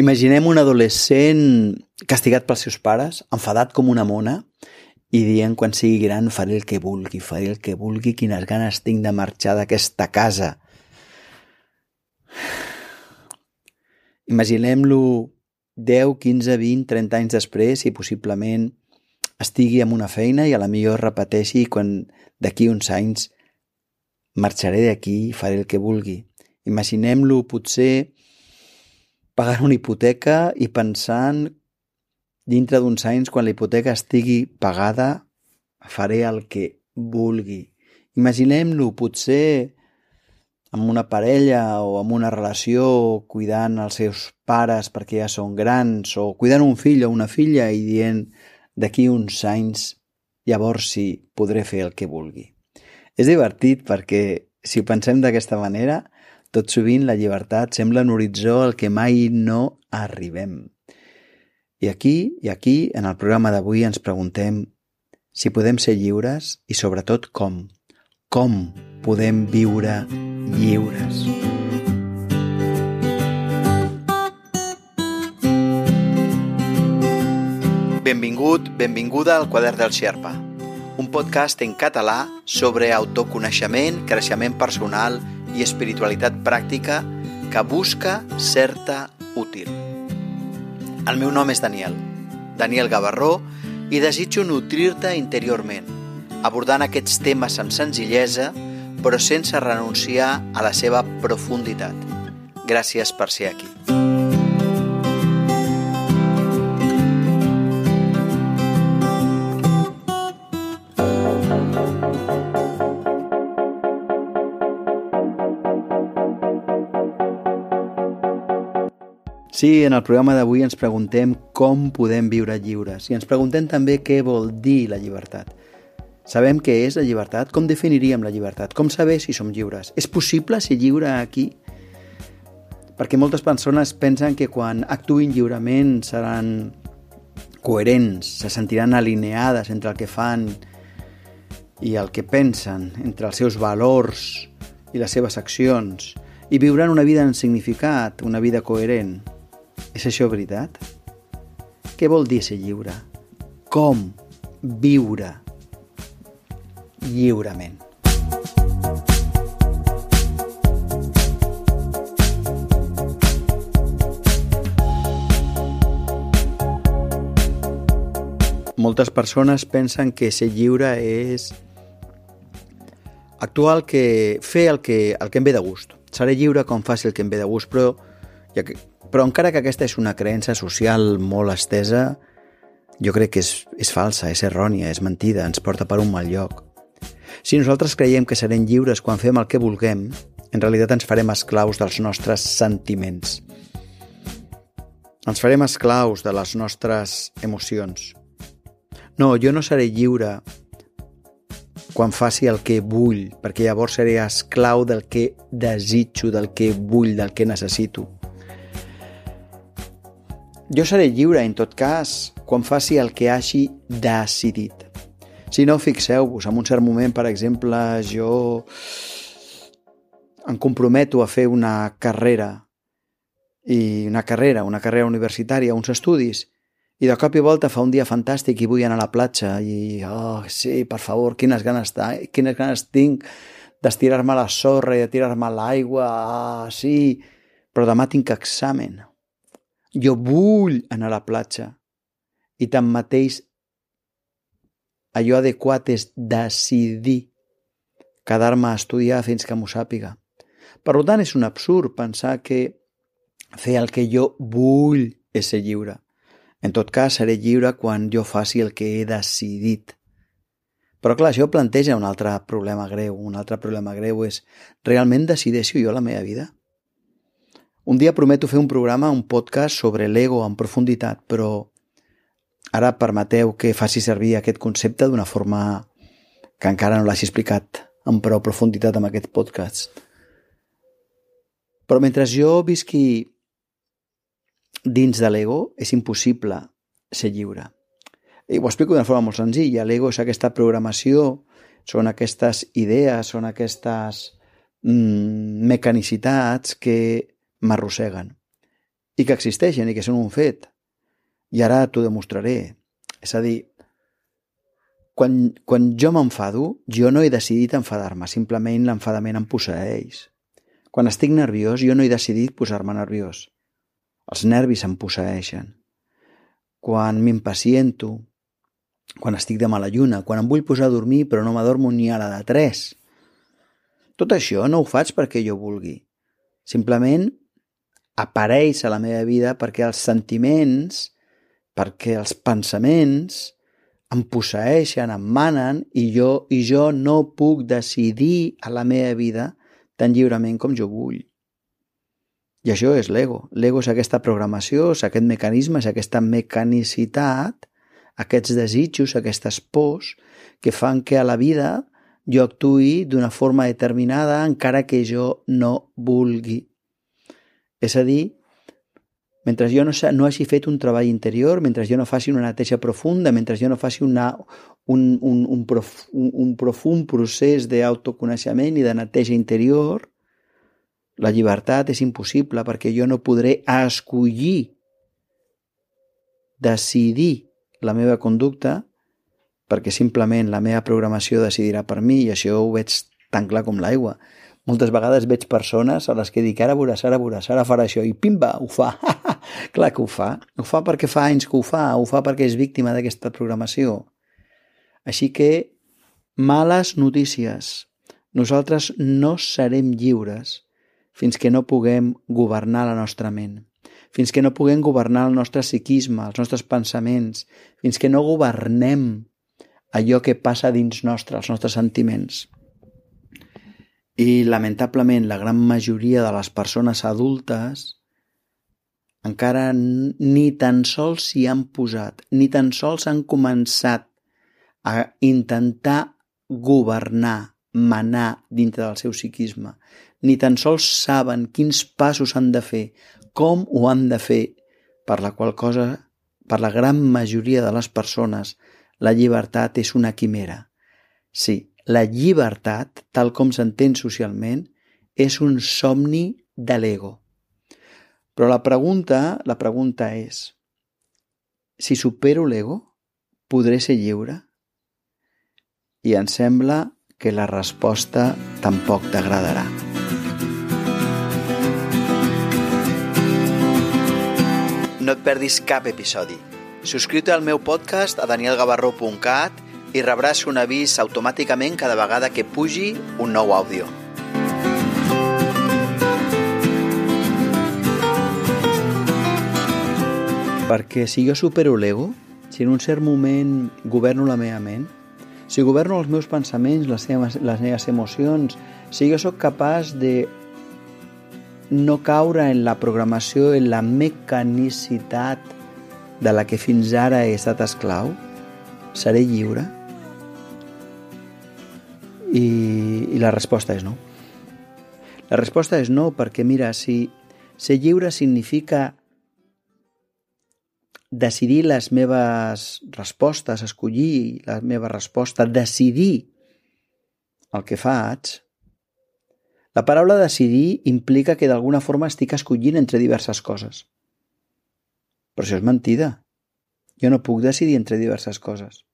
Imaginem un adolescent castigat pels seus pares, enfadat com una mona, i dient quan sigui gran faré el que vulgui, faré el que vulgui, quines ganes tinc de marxar d'aquesta casa. Imaginem-lo 10, 15, 20, 30 anys després i possiblement estigui en una feina i a la millor repeteixi quan d'aquí uns anys marxaré d'aquí i faré el que vulgui. Imaginem-lo potser pagant una hipoteca i pensant dintre d'uns anys quan la hipoteca estigui pagada faré el que vulgui. Imaginem-lo potser amb una parella o amb una relació cuidant els seus pares perquè ja són grans o cuidant un fill o una filla i dient d'aquí uns anys llavors sí podré fer el que vulgui. És divertit perquè si ho pensem d'aquesta manera tot sovint la llibertat sembla un horitzó al que mai no arribem. I aquí, i aquí, en el programa d'avui ens preguntem si podem ser lliures i sobretot com. Com podem viure lliures. Benvingut, benvinguda al Quadern del Xerpa, un podcast en català sobre autoconeixement, creixement personal i espiritualitat pràctica que busca certa útil. El meu nom és Daniel, Daniel Gavarró, i desitjo nutrir-te interiorment, abordant aquests temes amb senzillesa, però sense renunciar a la seva profunditat. Gràcies per ser aquí. Sí, en el programa d'avui ens preguntem com podem viure lliures i ens preguntem també què vol dir la llibertat. Sabem què és la llibertat? Com definiríem la llibertat? Com saber si som lliures? És possible ser lliure aquí? Perquè moltes persones pensen que quan actuïn lliurement seran coherents, se sentiran alineades entre el que fan i el que pensen, entre els seus valors i les seves accions, i viuran una vida en significat, una vida coherent. És això veritat? Què vol dir ser lliure? Com viure lliurement? Moltes persones pensen que ser lliure és actuar el que, fer el que, el que em ve de gust. Seré lliure com faci el que em ve de gust, però, ja que, però encara que aquesta és una creença social molt estesa, jo crec que és, és falsa, és errònia, és mentida, ens porta per un mal lloc. Si nosaltres creiem que serem lliures quan fem el que vulguem, en realitat ens farem esclaus dels nostres sentiments. Ens farem esclaus de les nostres emocions. No, jo no seré lliure quan faci el que vull, perquè llavors seré esclau del que desitjo, del que vull, del que necessito. Jo seré lliure, en tot cas, quan faci el que hagi decidit. Si no, fixeu-vos, en un cert moment, per exemple, jo em comprometo a fer una carrera i una carrera, una carrera universitària, uns estudis, i de cop i volta fa un dia fantàstic i vull anar a la platja i, oh, sí, per favor, quines ganes, quines ganes tinc d'estirar-me la sorra i de tirar-me a l'aigua, ah, sí, però demà tinc examen. Jo vull anar a la platja i tanmateix allò adequat és decidir quedar-me a estudiar fins que m'ho sàpiga. Per tant, és un absurd pensar que fer el que jo vull és ser lliure. En tot cas, seré lliure quan jo faci el que he decidit. Però clar, això planteja un altre problema greu. Un altre problema greu és realment decideixo jo la meva vida? Un dia prometo fer un programa, un podcast sobre l'ego en profunditat, però Ara permeteu que faci servir aquest concepte d'una forma que encara no l'hagi explicat amb prou profunditat amb aquest podcast. Però mentre jo visqui dins de l'ego, és impossible ser lliure. I ho explico d'una forma molt senzilla. L'ego és aquesta programació, són aquestes idees, són aquestes mm, mecanicitats que m'arrosseguen. i que existeixen i que són un fet. I ara t'ho demostraré. És a dir, quan, quan jo m'enfado, jo no he decidit enfadar-me, simplement l'enfadament em posseeix. Quan estic nerviós, jo no he decidit posar-me nerviós. Els nervis em posseeixen. Quan m'impaciento, quan estic de mala lluna, quan em vull posar a dormir però no m'adormo ni a la de tres. Tot això no ho faig perquè jo vulgui. Simplement apareix a la meva vida perquè els sentiments, perquè els pensaments em posseixen, em manen i jo, i jo no puc decidir a la meva vida tan lliurement com jo vull. I això és l'ego. L'ego és aquesta programació, és aquest mecanisme, és aquesta mecanicitat, aquests desitjos, aquestes pors que fan que a la vida jo actuï d'una forma determinada encara que jo no vulgui. És a dir, mentre jo no, no hagi fet un treball interior, mentre jo no faci una neteja profunda, mentre jo no faci una, un, un, un, prof, un, un profund procés d'autoconeixement i de neteja interior, la llibertat és impossible perquè jo no podré escollir, decidir la meva conducta perquè simplement la meva programació decidirà per mi i això ho veig tan clar com l'aigua moltes vegades veig persones a les que dic ara veuràs, ara veuràs, ara farà això i pimba, ho fa. Clar que ho fa. Ho fa perquè fa anys que ho fa, ho fa perquè és víctima d'aquesta programació. Així que, males notícies. Nosaltres no serem lliures fins que no puguem governar la nostra ment, fins que no puguem governar el nostre psiquisme, els nostres pensaments, fins que no governem allò que passa dins nostre, els nostres sentiments. I, lamentablement, la gran majoria de les persones adultes encara ni tan sols s'hi han posat, ni tan sols han començat a intentar governar, manar dintre del seu psiquisme, ni tan sols saben quins passos han de fer, com ho han de fer, per la qual cosa, per la gran majoria de les persones, la llibertat és una quimera. Sí, la llibertat, tal com s'entén socialment, és un somni de l'ego. Però la pregunta, la pregunta és, si supero l'ego, podré ser lliure? I em sembla que la resposta tampoc t'agradarà. No et perdis cap episodi. Subscriu-te al meu podcast a danielgavarró.cat i rebràs un avís automàticament cada vegada que pugi un nou àudio. Perquè si jo supero l'ego, si en un cert moment governo la meva ment, si governo els meus pensaments, les meves, les meves emocions, si jo sóc capaç de no caure en la programació, en la mecanicitat de la que fins ara he estat esclau, seré lliure? I, I la resposta és no. La resposta és no, perquè mira, si ser lliure significa decidir les meves respostes, escollir la meva resposta, decidir el que faig, la paraula decidir implica que d'alguna forma estic escollint entre diverses coses. Però això és mentida. Jo no puc decidir entre diverses coses.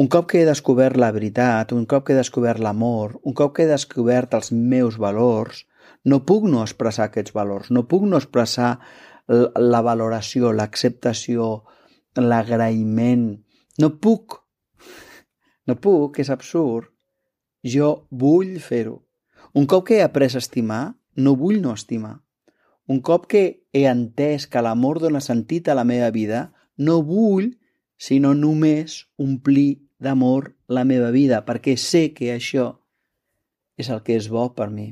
Un cop que he descobert la veritat, un cop que he descobert l'amor, un cop que he descobert els meus valors, no puc no expressar aquests valors, no puc no expressar la valoració, l'acceptació, l'agraïment. No puc. No puc, és absurd. Jo vull fer-ho. Un cop que he après a estimar, no vull no estimar. Un cop que he entès que l'amor dona sentit a la meva vida, no vull sinó només omplir d'amor la meva vida, perquè sé que això és el que és bo per mi.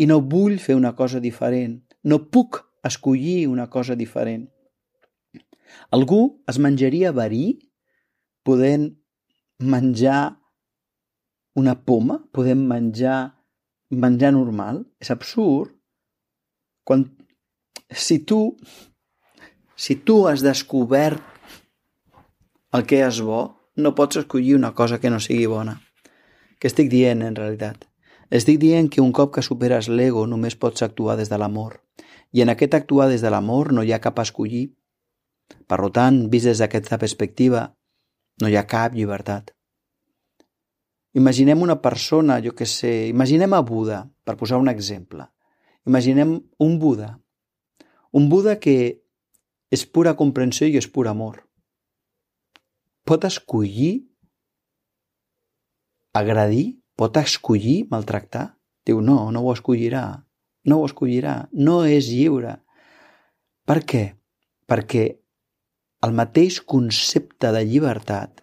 I no vull fer una cosa diferent. No puc escollir una cosa diferent. Algú es menjaria verí podent menjar una poma, podem menjar menjar normal. És absurd. Quan, si tu si tu has descobert el que és bo, no pots escollir una cosa que no sigui bona. Què estic dient, en realitat? Estic dient que un cop que superes l'ego només pots actuar des de l'amor. I en aquest actuar des de l'amor no hi ha cap escollir. Per tant, vist des d'aquesta perspectiva, no hi ha cap llibertat. Imaginem una persona, jo que sé, imaginem a Buda, per posar un exemple. Imaginem un Buda. Un Buda que és pura comprensió i és pur amor. Pot escollir agredir? Pot escollir maltractar? Diu, no, no ho escollirà. No ho escollirà. No és lliure. Per què? Perquè el mateix concepte de llibertat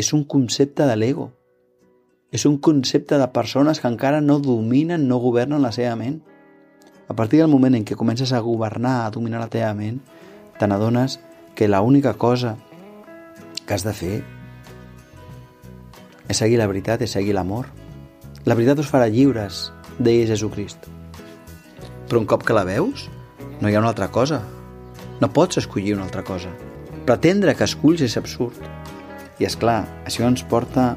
és un concepte de l'ego. És un concepte de persones que encara no dominen, no governen la seva ment. A partir del moment en què comences a governar, a dominar la teva ment, te n'adones que l'única cosa que has de fer és seguir la veritat, és seguir l'amor. La veritat us farà lliures, deia Jesucrist. Però un cop que la veus, no hi ha una altra cosa. No pots escollir una altra cosa. Pretendre que esculls és absurd. I és clar, això ens porta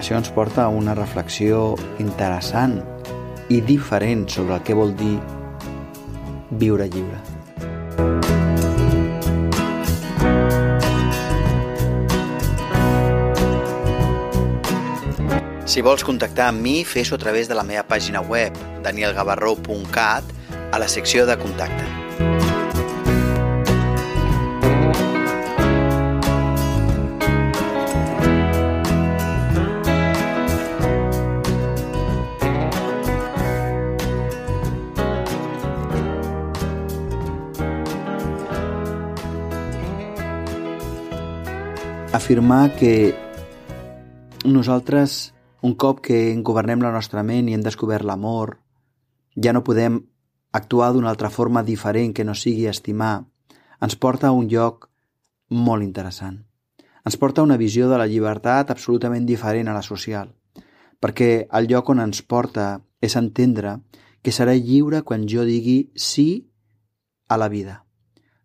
això ens porta a una reflexió interessant i diferent sobre el que vol dir viure lliure. Si vols contactar amb mi, fes-ho a través de la meva pàgina web, danielgavarró.cat, a la secció de contacte. afirmar que nosaltres un cop que governem la nostra ment i hem descobert l'amor, ja no podem actuar d'una altra forma diferent que no sigui estimar, ens porta a un lloc molt interessant. Ens porta a una visió de la llibertat absolutament diferent a la social, perquè el lloc on ens porta és entendre que seré lliure quan jo digui sí a la vida.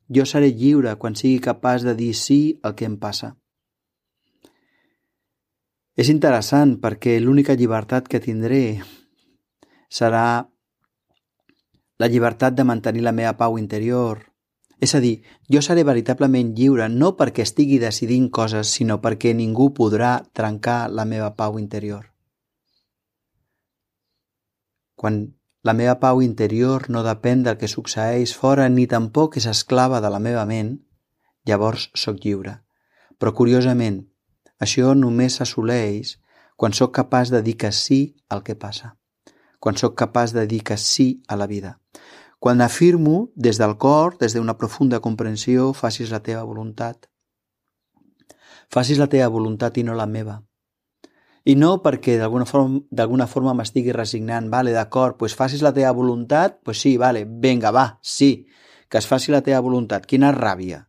Jo seré lliure quan sigui capaç de dir sí al que em passa. És interessant perquè l'única llibertat que tindré serà la llibertat de mantenir la meva pau interior. És a dir, jo seré veritablement lliure no perquè estigui decidint coses, sinó perquè ningú podrà trencar la meva pau interior. Quan la meva pau interior no depèn del que succeeix fora ni tampoc és esclava de la meva ment, llavors sóc lliure. Però curiosament, això només s'assoleix quan sóc capaç de dir que sí al que passa, quan sóc capaç de dir que sí a la vida. Quan afirmo des del cor, des d'una profunda comprensió, facis la teva voluntat. Facis la teva voluntat i no la meva. I no perquè d'alguna forma, forma m'estigui resignant, vale, d'acord, pues facis la teva voluntat, pues sí, vale, venga, va, sí, que es faci la teva voluntat. Quina ràbia.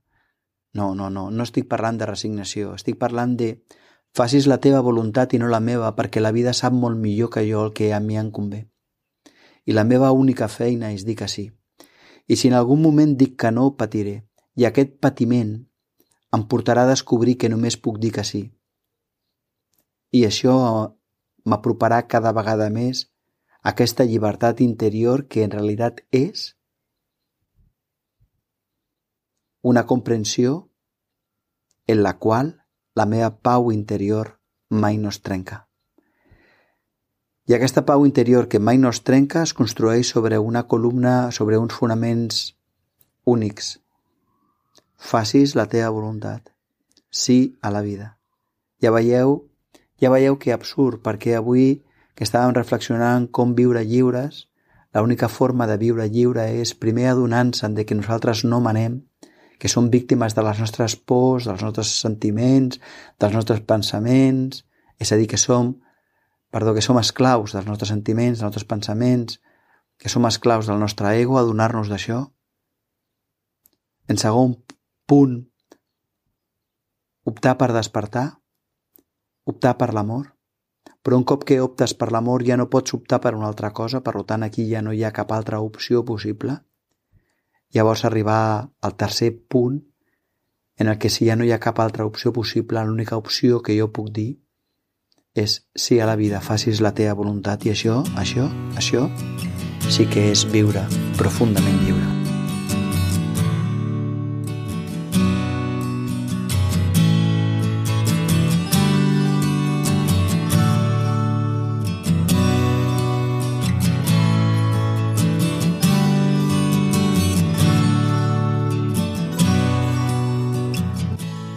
No, no, no, no estic parlant de resignació, estic parlant de facis la teva voluntat i no la meva perquè la vida sap molt millor que jo el que a mi em convé. I la meva única feina és dir que sí. I si en algun moment dic que no, patiré. I aquest patiment em portarà a descobrir que només puc dir que sí. I això m'aproparà cada vegada més a aquesta llibertat interior que en realitat és una comprensió en la qual la meva pau interior mai no es trenca. I aquesta pau interior que mai no es trenca es construeix sobre una columna, sobre uns fonaments únics. Facis la teva voluntat. Sí a la vida. Ja veieu, ja veieu que absurd, perquè avui que estàvem reflexionant com viure lliures, l'única forma de viure lliure és primer adonant-se'n de que nosaltres no manem, que som víctimes de les nostres pors, dels nostres sentiments, dels nostres pensaments, és a dir, que som, perdó, que som esclaus dels nostres sentiments, dels nostres pensaments, que som esclaus del nostre ego, adonar-nos d'això. En segon punt, optar per despertar, optar per l'amor, però un cop que optes per l'amor ja no pots optar per una altra cosa, per tant aquí ja no hi ha cap altra opció possible. Llavors arribar al tercer punt en el que si ja no hi ha cap altra opció possible, l'única opció que jo puc dir és sí a la vida, facis la teva voluntat i això, això, això, sí que és viure profundament lliure.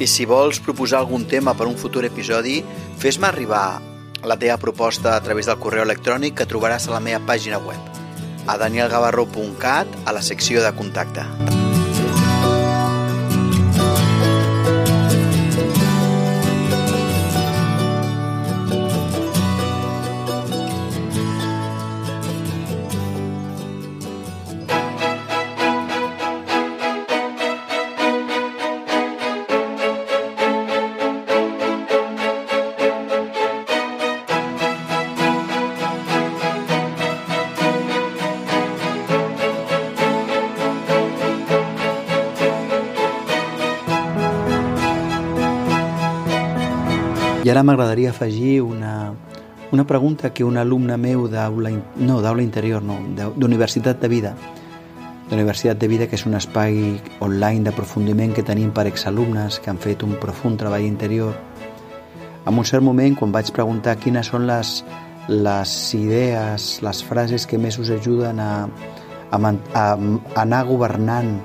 I si vols proposar algun tema per un futur episodi, fes-me arribar la teva proposta a través del correu electrònic que trobaràs a la meva pàgina web a danielgavarro.cat a la secció de contacte. Ara m'agradaria afegir una, una pregunta que un alumne meu d'aula no, d'aula interior, no, d'Universitat de Vida, d'Universitat de Vida, que és un espai online d'aprofundiment que tenim per exalumnes que han fet un profund treball interior. En un cert moment, quan vaig preguntar quines són les, les idees, les frases que més us ajuden a, a, a, a anar governant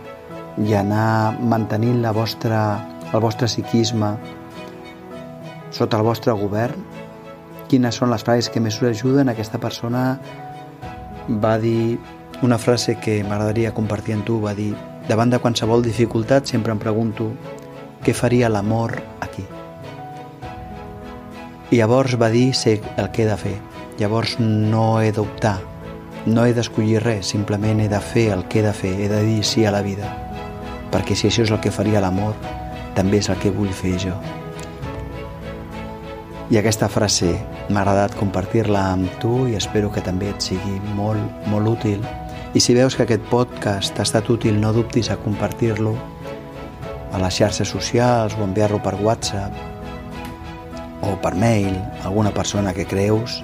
i anar mantenint la vostra, el vostre psiquisme, sota el vostre govern? Quines són les frases que més us ajuden? Aquesta persona va dir una frase que m'agradaria compartir amb tu, va dir davant de qualsevol dificultat sempre em pregunto què faria l'amor aquí. I llavors va dir sé el que he de fer. Llavors no he d'optar, no he d'escollir res, simplement he de fer el que he de fer, he de dir sí a la vida. Perquè si això és el que faria l'amor, també és el que vull fer jo. I aquesta frase m'ha agradat compartir-la amb tu i espero que també et sigui molt, molt útil. I si veus que aquest podcast t'ha estat útil, no dubtis a compartir-lo a les xarxes socials o enviar-lo per WhatsApp o per mail a alguna persona que creus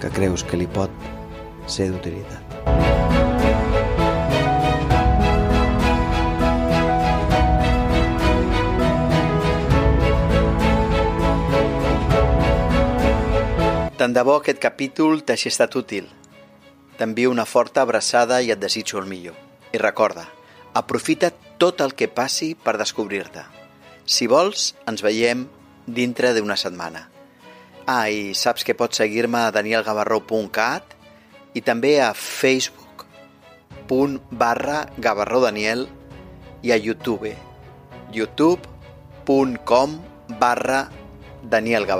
que creus que li pot ser d'utilitat. Tant de bo aquest capítol t'hagi estat útil. T'envio una forta abraçada i et desitjo el millor. I recorda, aprofita tot el que passi per descobrir-te. Si vols, ens veiem dintre d'una setmana. Ah, i saps que pots seguir-me a danielgavarró.cat i també a facebook.com barra gavarrodaniel i a youtube youtube.com barra Daniel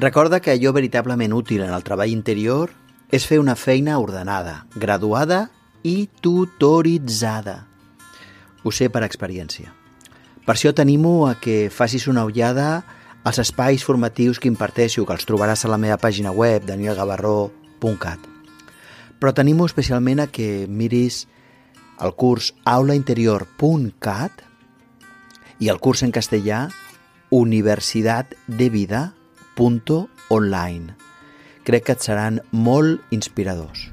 Recorda que allò veritablement útil en el treball interior és fer una feina ordenada, graduada i tutoritzada. Ho sé per experiència. Per això t'animo a que facis una ullada als espais formatius que imparteixo, que els trobaràs a la meva pàgina web, danielgavarró.cat. Però t'animo especialment a que miris el curs aulainterior.cat i el curs en castellà Universitat de Vida online. Crec que et seran molt inspiradors.